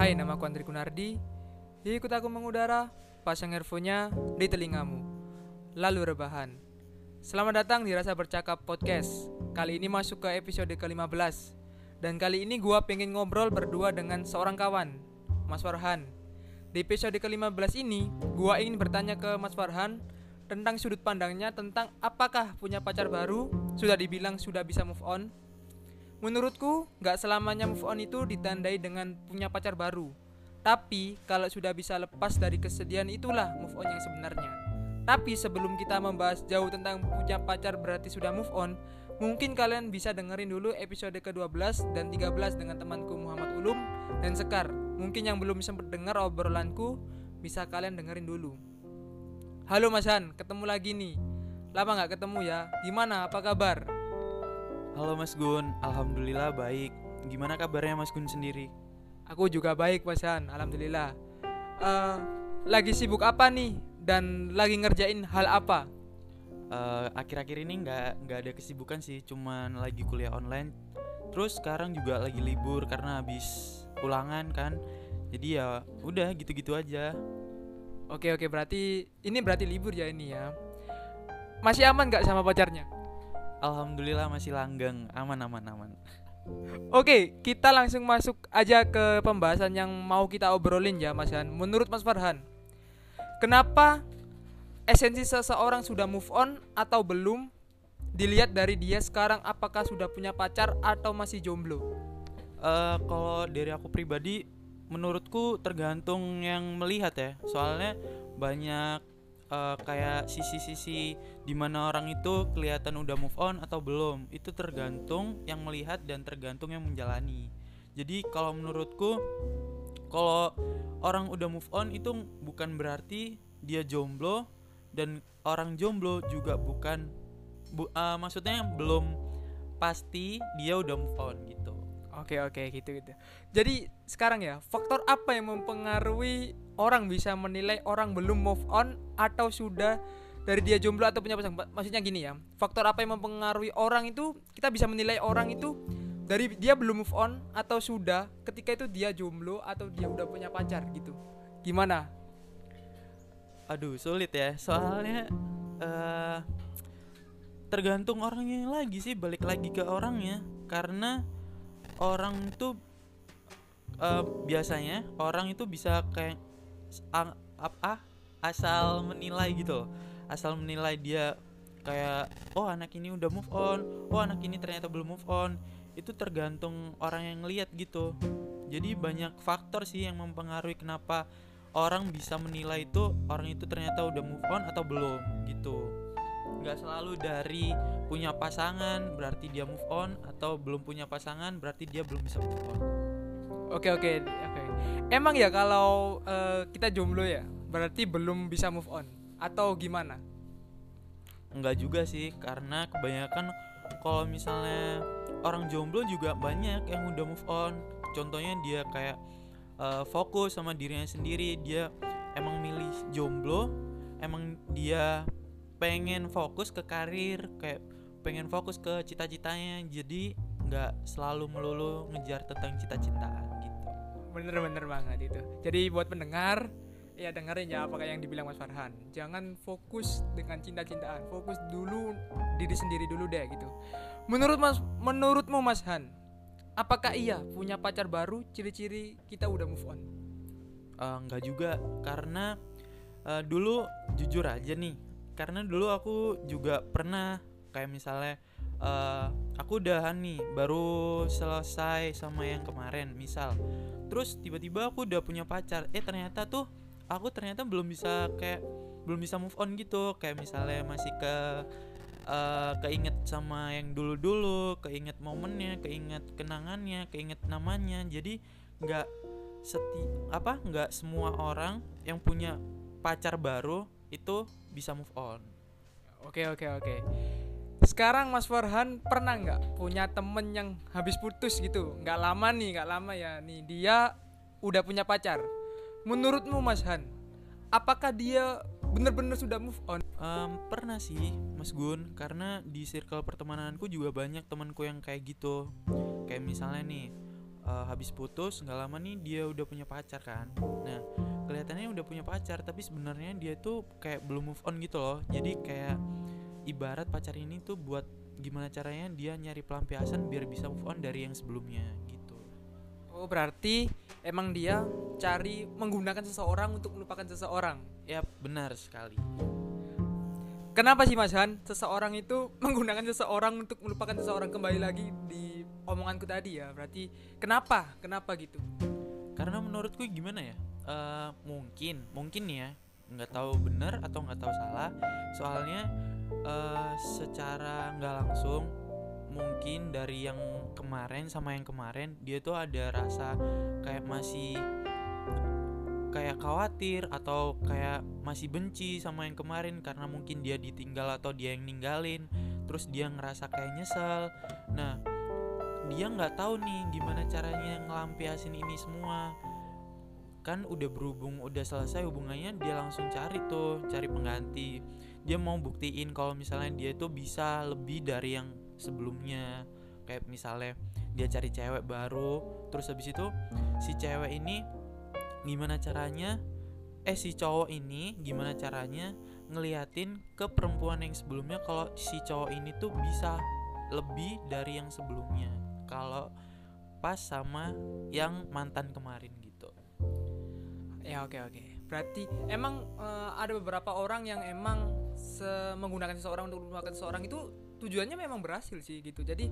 Hai, nama aku Andri Kunardi. Ikut aku mengudara, pasang earphone-nya di telingamu. Lalu rebahan. Selamat datang di Rasa Bercakap Podcast. Kali ini masuk ke episode ke-15. Dan kali ini gua pengen ngobrol berdua dengan seorang kawan, Mas Farhan. Di episode ke-15 ini, gua ingin bertanya ke Mas Farhan tentang sudut pandangnya tentang apakah punya pacar baru sudah dibilang sudah bisa move on. Menurutku, nggak selamanya move on itu ditandai dengan punya pacar baru. Tapi kalau sudah bisa lepas dari kesedihan itulah move on yang sebenarnya. Tapi sebelum kita membahas jauh tentang punya pacar berarti sudah move on, mungkin kalian bisa dengerin dulu episode ke-12 dan 13 dengan temanku Muhammad Ulum dan Sekar. Mungkin yang belum sempat dengar obrolanku, bisa kalian dengerin dulu. Halo Mas Han, ketemu lagi nih. Lama nggak ketemu ya? Gimana? Apa kabar? Halo Mas Gun, Alhamdulillah baik. Gimana kabarnya Mas Gun sendiri? Aku juga baik Mas Han, Alhamdulillah. Eh, lagi sibuk apa nih? Dan lagi ngerjain hal apa? Eh, Akhir-akhir ini nggak nggak ada kesibukan sih, cuman lagi kuliah online. Terus sekarang juga lagi libur karena habis ulangan kan. Jadi ya udah gitu-gitu aja. Oke oke berarti ini berarti libur ya ini ya. Masih aman nggak sama pacarnya? Alhamdulillah masih langgeng, aman aman aman. Oke, kita langsung masuk aja ke pembahasan yang mau kita obrolin ya Mas Han. Menurut Mas Farhan, kenapa esensi seseorang sudah move on atau belum dilihat dari dia sekarang apakah sudah punya pacar atau masih jomblo? Eh kalau dari aku pribadi, menurutku tergantung yang melihat ya. Soalnya banyak eh, kayak sisi-sisi di mana orang itu kelihatan udah move on atau belum. Itu tergantung yang melihat dan tergantung yang menjalani. Jadi kalau menurutku, kalau orang udah move on itu bukan berarti dia jomblo dan orang jomblo juga bukan bu, eh, maksudnya belum pasti dia udah move on gitu. Oke oke gitu gitu. Jadi sekarang ya faktor apa yang mempengaruhi orang bisa menilai orang belum move on atau sudah dari dia jomblo atau punya pasangan? Ma- Maksudnya gini ya, faktor apa yang mempengaruhi orang itu kita bisa menilai orang itu dari dia belum move on atau sudah ketika itu dia jomblo atau dia udah punya pacar gitu. Gimana? Aduh sulit ya soalnya eh tergantung orangnya lagi sih balik lagi ke orangnya karena orang tuh eh, biasanya orang itu bisa kayak a- apa asal menilai gitu. Asal menilai dia kayak oh anak ini udah move on. Oh anak ini ternyata belum move on. Itu tergantung orang yang ngeliat gitu. Jadi banyak faktor sih yang mempengaruhi kenapa orang bisa menilai itu orang itu ternyata udah move on atau belum gitu nggak selalu dari punya pasangan berarti dia move on atau belum punya pasangan berarti dia belum bisa move on Oke oke oke. Emang ya kalau eh, kita jomblo ya berarti belum bisa move on atau gimana? enggak juga sih karena kebanyakan kalau misalnya orang jomblo juga banyak yang udah move on contohnya dia kayak eh, fokus sama dirinya sendiri dia emang milih jomblo emang dia pengen fokus ke karir kayak pengen fokus ke cita-citanya jadi nggak selalu melulu ngejar tentang cita-citaan gitu Bener-bener banget itu. Jadi buat pendengar, ya dengerin ya apa yang dibilang Mas Farhan. Jangan fokus dengan cinta-cintaan, fokus dulu diri sendiri dulu deh gitu. Menurut Mas, menurutmu Mas Han, apakah iya punya pacar baru ciri-ciri kita udah move on? Eh, enggak juga karena eh, dulu jujur aja nih karena dulu aku juga pernah kayak misalnya eh, aku udahan nih baru selesai sama yang kemarin misal. Terus tiba-tiba aku udah punya pacar eh ternyata tuh aku ternyata belum bisa kayak belum bisa move on gitu. Kayak misalnya masih ke eh, keinget sama yang dulu-dulu keinget momennya keinget kenangannya keinget namanya. Jadi nggak seti apa nggak semua orang yang punya pacar baru itu bisa move on Oke oke oke. Sekarang Mas Farhan pernah nggak punya temen yang habis putus gitu? Nggak lama nih, nggak lama ya. Nih dia udah punya pacar. Menurutmu Mas Han, apakah dia bener-bener sudah move on? Em, pernah sih Mas Gun karena di circle pertemananku juga banyak temanku yang kayak gitu kayak misalnya nih uh, habis putus nggak lama nih dia udah punya pacar kan. Nah kelihatannya udah punya pacar tapi sebenarnya dia tuh kayak belum move on gitu loh. Jadi kayak ibarat pacar ini tuh buat gimana caranya dia nyari pelampiasan biar bisa move on dari yang sebelumnya gitu. Oh, berarti emang dia cari menggunakan seseorang untuk melupakan seseorang. ya benar sekali. Kenapa sih Mas Han? Seseorang itu menggunakan seseorang untuk melupakan seseorang kembali lagi di omonganku tadi ya. Berarti kenapa? Kenapa gitu? karena menurutku gimana ya Eh, mungkin mungkin ya nggak tahu benar atau nggak tahu salah soalnya eh, secara nggak langsung mungkin dari yang kemarin sama yang kemarin dia tuh ada rasa kayak masih kayak khawatir atau kayak masih benci sama yang kemarin karena mungkin dia ditinggal atau dia yang ninggalin terus dia ngerasa kayak nyesel nah dia nggak tahu nih gimana caranya ngelampiasin ini semua. Kan udah berhubung udah selesai hubungannya dia langsung cari tuh cari pengganti. Dia mau buktiin kalau misalnya dia tuh bisa lebih dari yang sebelumnya. Kayak misalnya dia cari cewek baru terus habis itu si cewek ini gimana caranya eh si cowok ini gimana caranya ngeliatin ke perempuan yang sebelumnya kalau si cowok ini tuh bisa lebih dari yang sebelumnya kalau pas sama yang mantan kemarin gitu Ya oke oke. Berarti emang eh, ada beberapa orang yang emang se- menggunakan seseorang untuk melupakan seseorang itu tujuannya memang berhasil sih gitu. Jadi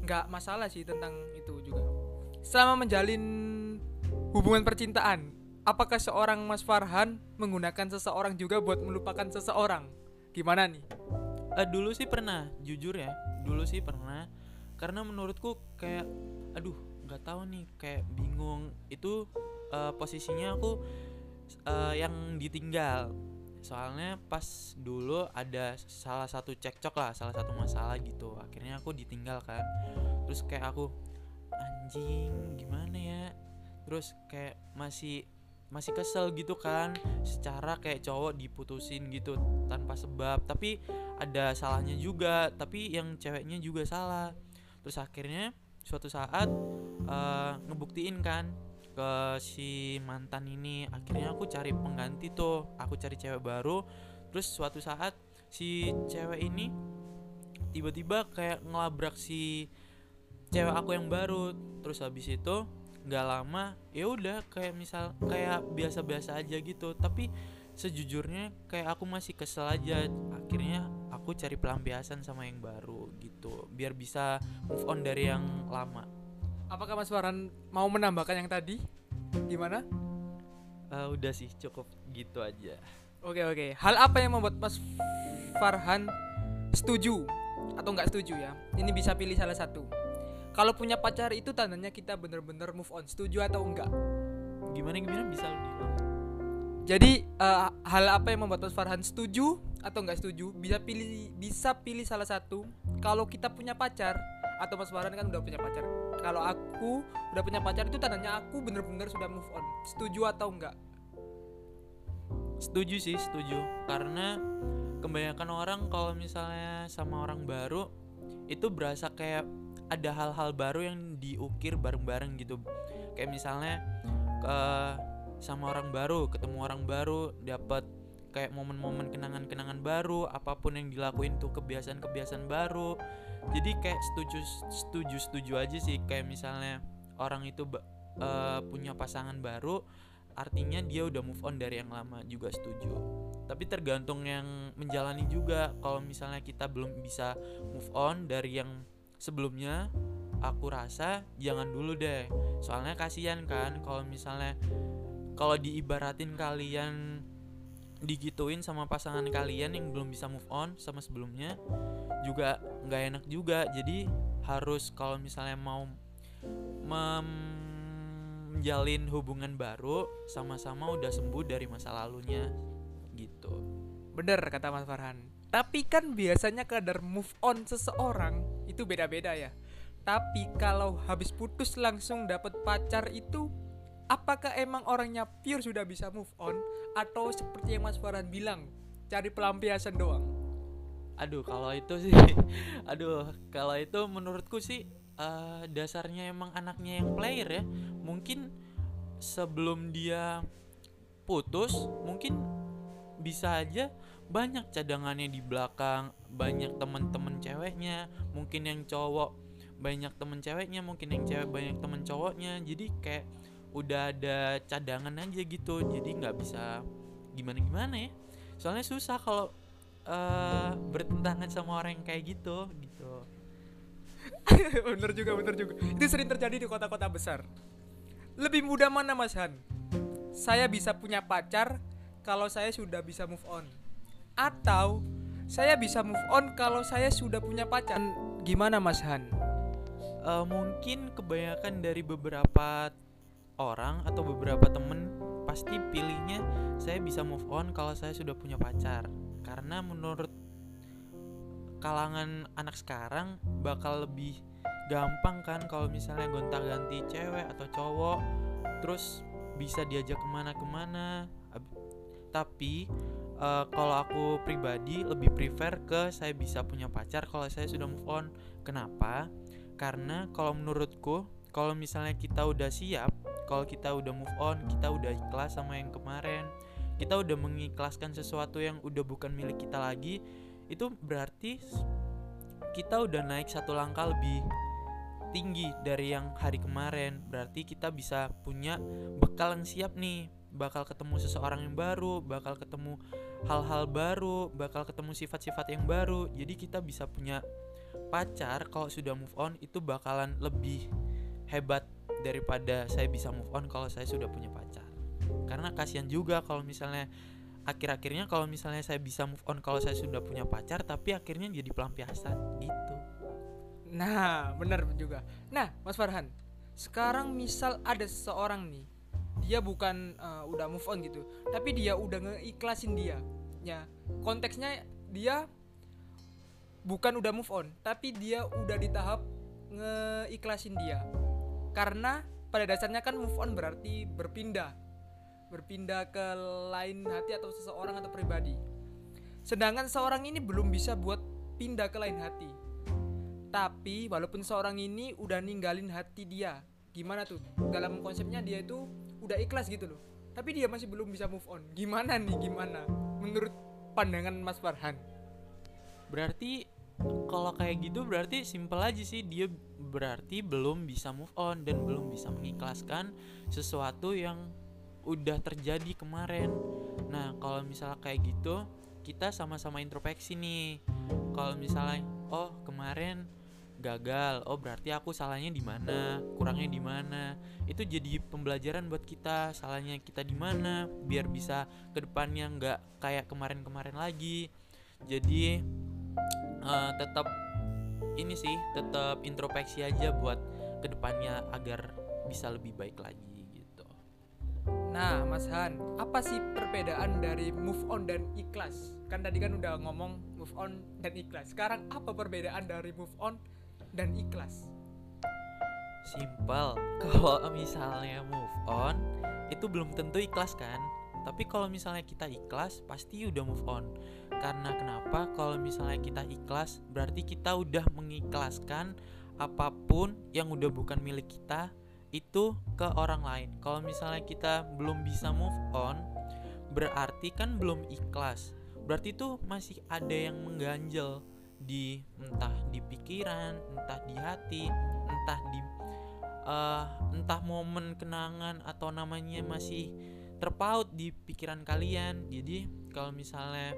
nggak masalah sih tentang itu juga. Selama menjalin hubungan percintaan, apakah seorang Mas Farhan menggunakan seseorang juga buat melupakan seseorang? Gimana nih? Eh, dulu sih pernah, jujur ya. Dulu sih pernah. Karena menurutku kayak aduh, nggak tahu nih, kayak bingung. Itu eh, posisinya aku eh, yang ditinggal. Soalnya pas dulu ada salah satu cekcok lah, salah satu masalah gitu. Akhirnya aku ditinggal kan. Terus kayak aku anjing, gimana ya? Terus kayak masih masih kesel gitu kan secara kayak cowok diputusin gitu tanpa sebab tapi ada salahnya juga tapi yang ceweknya juga salah terus akhirnya suatu saat eh, ngebuktiin kan ke si mantan ini. Akhirnya aku cari pengganti tuh aku cari cewek baru. Terus suatu saat si cewek ini tiba-tiba kayak ngelabrak si cewek aku yang baru. Terus habis itu nggak lama ya udah kayak misal kayak biasa-biasa aja gitu. Tapi sejujurnya kayak aku masih kesel aja. Akhirnya aku cari pelampiasan sama yang baru gitu biar bisa move on dari yang lama Apakah Mas Farhan mau menambahkan yang tadi? Gimana? Eh, udah sih cukup gitu aja Oke oke. Hal apa yang membuat Mas Farhan setuju atau nggak setuju ya? Ini bisa pilih salah satu. Kalau punya pacar itu tandanya kita bener-bener move on. Setuju atau enggak? gimana gimana bisa lu diulang? Jadi eh, hal apa yang membuat Mas Farhan setuju atau nggak setuju? Bisa pilih bisa pilih salah satu. Kalau kita punya pacar atau Mas Farhan kan udah punya pacar. Kalau aku udah punya pacar itu tandanya aku bener-bener sudah move on. Setuju atau enggak? Setuju sih, setuju. Karena kebanyakan orang kalau misalnya sama orang baru itu berasa kayak ada hal-hal baru yang diukir bareng-bareng gitu. Kayak misalnya ke sama orang baru, ketemu orang baru, dapat kayak momen-momen kenangan-kenangan baru, apa pun yang dilakuin tuh kebiasaan-kebiasaan baru. Jadi kayak setuju setuju setuju aja sih kayak misalnya orang itu eh, punya pasangan baru artinya dia udah move on dari yang lama juga setuju. Tapi tergantung yang menjalani juga. Kalau misalnya kita belum bisa move on dari yang sebelumnya aku rasa jangan dulu deh. Soalnya kasihan kan kalau misalnya kalau diibaratin kalian digituin sama pasangan kalian yang belum bisa move on sama sebelumnya juga nggak enak juga jadi harus kalau misalnya mau menjalin hubungan baru sama-sama udah sembuh dari masa lalunya gitu Bener kata Mas Farhan. Tapi kan biasanya kadar move on seseorang itu beda-beda ya. Tapi kalau habis putus langsung dapat pacar itu apakah emang orangnya pure sudah bisa move on? Atau seperti yang Mas Farhan bilang cari pelampiasan doang? aduh kalau itu sih aduh kalau itu menurutku sih uh, dasarnya emang anaknya yang player ya. Mungkin sebelum dia putus mungkin bisa aja banyak cadangannya di belakang banyak temen-temen ceweknya mungkin yang cowok banyak temen ceweknya mungkin yang cewek banyak temen cowoknya. Jadi kayak udah ada cadangan aja gitu jadi nggak bisa gimana gimana ya. Soalnya susah kalau uh, bertentangan sama orang yang kayak gitu gitu. Bener juga bener juga. Itu sering terjadi di kota-kota besar. Lebih mudah mana Mas Han? Saya bisa punya pacar kalau saya sudah bisa move on. Atau saya bisa move on kalau saya sudah punya pacar. Gimana Mas Han? Uh, mungkin kebanyakan dari beberapa orang atau beberapa temen pasti pilihnya saya bisa move on kalau saya sudah punya pacar. Karena menurut kalangan anak sekarang bakal lebih gampang kan kalau misalnya gonta-ganti cewek atau cowok terus bisa diajak ke mana-kemana. Tapi uh, kalau aku pribadi lebih prefer ke saya bisa punya pacar kalau saya sudah move on. Kenapa? Karena kalau menurutku kalau misalnya kita udah siap kalau kita udah move on kita udah ikhlas sama yang kemarin kita udah mengikhlaskan sesuatu yang udah bukan milik kita lagi itu berarti kita udah naik satu langkah lebih tinggi dari yang hari kemarin. Berarti kita bisa punya bekal yang siap nih. Bakal ketemu seseorang yang baru bakal ketemu hal-hal baru bakal ketemu sifat-sifat yang baru. Jadi kita bisa punya pacar kalau sudah move on itu bakalan lebih hebat daripada saya bisa move on kalau saya sudah punya pacar. Karena kasihan juga kalau misalnya akhir-akhirnya kalau misalnya saya bisa move on kalau saya sudah punya pacar tapi akhirnya jadi pelampiasan gitu. Nah benar juga. Nah Mas Farhan sekarang misal ada seseorang nih dia bukan uh, udah move on gitu tapi dia udah ngeikhlasin dia ya konteksnya dia bukan udah move on tapi dia udah di tahap ngeikhlasin dia karena pada dasarnya kan move on berarti berpindah berpindah ke lain hati atau seseorang atau pribadi. Sedangkan seorang ini belum bisa buat pindah ke lain hati. Tapi walaupun seorang ini udah ninggalin hati dia, gimana tuh? Dalam konsepnya dia itu udah ikhlas gitu loh. Tapi dia masih belum bisa move on. Gimana nih gimana? Menurut pandangan Mas Farhan. Berarti kalau kayak gitu berarti simple aja sih dia berarti belum bisa move on dan belum bisa mengikhlaskan sesuatu yang udah terjadi kemarin. Nah kalau misalnya kayak gitu kita sama-sama introspeksi nih. Kalau misalnya oh kemarin gagal oh berarti aku salahnya di mana kurangnya di mana. Itu jadi pembelajaran buat kita salahnya kita di mana biar bisa ke depannya nggak kayak kemarin-kemarin lagi. Jadi uh, tetap ini sih tetap introspeksi aja buat ke depannya agar bisa lebih baik lagi Nah, Mas Han, apa sih perbedaan dari move on dan ikhlas? Kan tadi kan udah ngomong move on dan ikhlas. Sekarang apa perbedaan dari move on dan ikhlas? Simpel. Kalau misalnya move on, itu belum tentu ikhlas kan? Tapi kalau misalnya kita ikhlas, pasti udah move on. Karena kenapa? Kalau misalnya kita ikhlas, berarti kita udah mengikhlaskan apa pun yang udah bukan milik kita itu ke orang lain. Kalau misalnya kita belum bisa move on, berarti kan belum ikhlas. Berarti itu masih ada yang mengganjel di entah di pikiran, entah di hati, entah di uh, entah momen kenangan atau namanya masih terpaut di pikiran kalian. Jadi kalau misalnya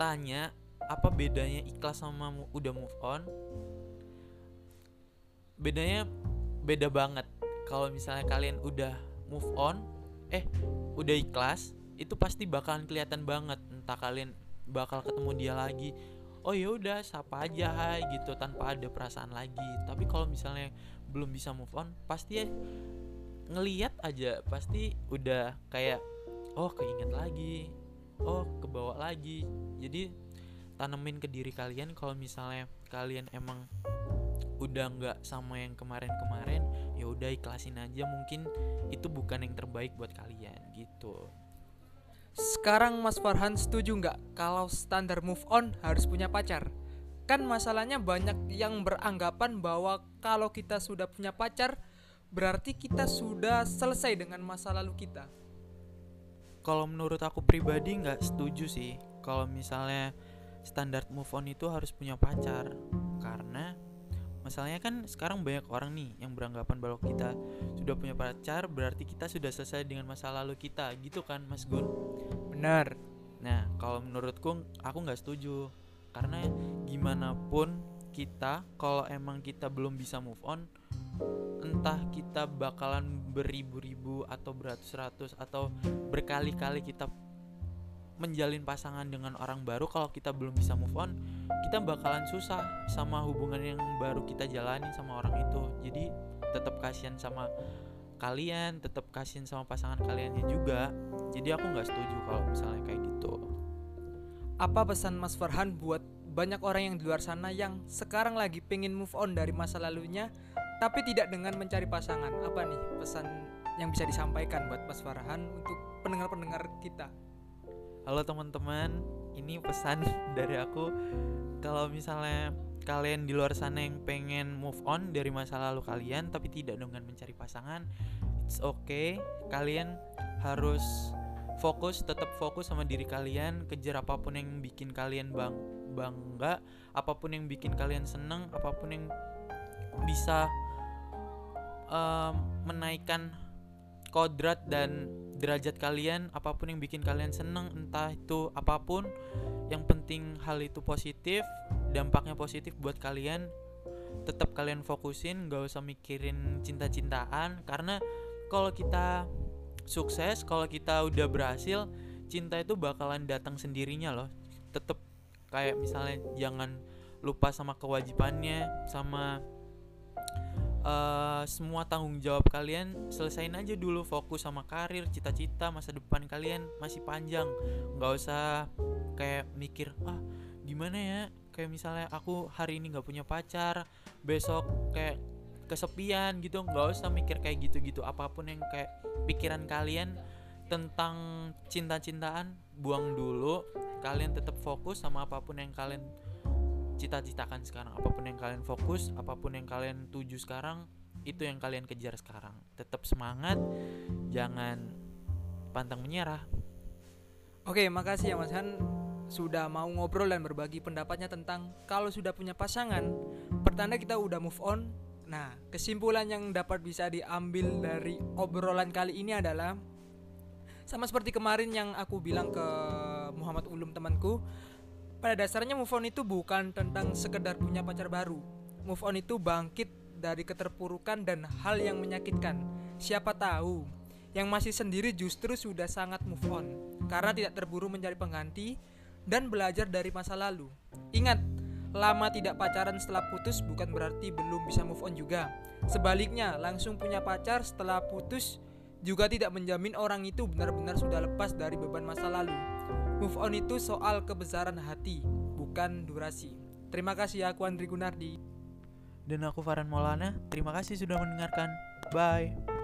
tanya apa bedanya ikhlas sama udah move on? Bedanya beda banget. Kalau misalnya kalian udah move on eh udah ikhlas itu pasti bakalan kelihatan banget. Entah kalian bakal ketemu dia lagi oh ya udah sapa aja hai gitu tanpa ada perasaan lagi. Tapi kalau misalnya belum bisa move on pasti ya ngeliat aja pasti udah kayak oh keinget lagi oh kebawa lagi jadi tanemin ke diri kalian kalau misalnya kalian emang udah nggak sama yang kemarin-kemarin ya udah ikhlasin aja mungkin itu bukan yang terbaik buat kalian gitu Sekarang Mas Farhan setuju nggak kalau standar move on harus punya pacar? Kan masalahnya banyak yang beranggapan bahwa kalau kita sudah punya pacar berarti kita sudah selesai dengan masa lalu kita. Kalau menurut aku pribadi nggak setuju sih. Kalau misalnya standar move on itu harus punya pacar, karena masalahnya kan sekarang banyak orang nih yang beranggapan bahwa kita sudah punya pacar berarti kita sudah selesai dengan masa lalu kita gitu kan Mas Gun Benar. nah kalau menurutku aku nggak setuju karena gimana pun kita kalau emang kita belum bisa move on entah kita bakalan beribu-ribu atau beratus-ratus atau berkali-kali kita menjalin pasangan dengan orang baru kalau kita belum bisa move on kita bakalan susah sama hubungan yang baru kita jalani sama orang itu. Jadi tetap kasihan sama kalian tetap kasihan sama pasangan kaliannya juga. Jadi aku nggak setuju kalau misalnya kayak gitu. Apa pesan Mas Farhan buat banyak orang yang di luar sana yang sekarang lagi pengen move on dari masa lalunya tapi tidak dengan mencari pasangan? Apa nih pesan yang bisa disampaikan buat Mas Farhan untuk pendengar-pendengar kita? halo teman-teman ini pesan dari aku kalau misalnya kalian di luar sana yang pengen move on dari masa lalu kalian tapi tidak dengan mencari pasangan it's okay kalian harus fokus tetap fokus sama diri kalian kejar apa pun yang bikin kalian bang bangga apa pun yang bikin kalian seneng apa pun yang bisa em, menaikkan kodrat dan derajat kalian apa pun yang bikin kalian seneng entah itu apa pun yang penting hal itu positif dampaknya positif buat kalian tetap kalian fokusin gak usah mikirin cinta-cintaan karena kalau kita sukses kalau kita udah berhasil cinta itu bakalan datang sendirinya loh. Tetap kayak misalnya jangan lupa sama kewajibannya sama eh, semua tanggung jawab kalian selesain aja dulu fokus sama karir cita-cita masa depan kalian masih panjang. Nggak usah kayak mikir ah gimana ya? Kayak misalnya aku hari ini nggak punya pacar besok kayak kesepian gitu nggak usah mikir kayak gitu-gitu. Apa pun yang kayak pikiran kalian tentang cinta-cintaan buang dulu. Kalian tetap fokus sama apa pun yang kalian cita-citakan sekarang. Apa pun yang kalian fokus apa pun yang kalian tuju sekarang itu yang kalian kejar sekarang. Tetap semangat jangan pantang menyerah. Oke, makasih ya Mas Han. Sudah mau ngobrol dan berbagi pendapatnya tentang kalau sudah punya pasangan, pertanda kita udah move on. Nah, kesimpulan yang dapat bisa diambil dari obrolan kali ini adalah sama seperti kemarin yang aku bilang ke Muhammad Ulum temanku, pada dasarnya move on itu bukan tentang sekedar punya pacar baru. Move on itu bangkit dari keterpurukan dan hal yang menyakitkan. Siapa tahu yang masih sendiri justru sudah sangat move on karena tidak terburu mencari pengganti dan belajar dari masa lalu. Ingat, lama tidak pacaran setelah putus bukan berarti belum bisa move on juga. Sebaliknya, langsung punya pacar setelah putus juga tidak menjamin orang itu benar-benar sudah lepas dari beban masa lalu. Move on itu soal kebesaran hati, bukan durasi. Terima kasih ya, aku Andri Gunardi. dan aku Farhan Maulana terima kasih sudah mendengarkan bye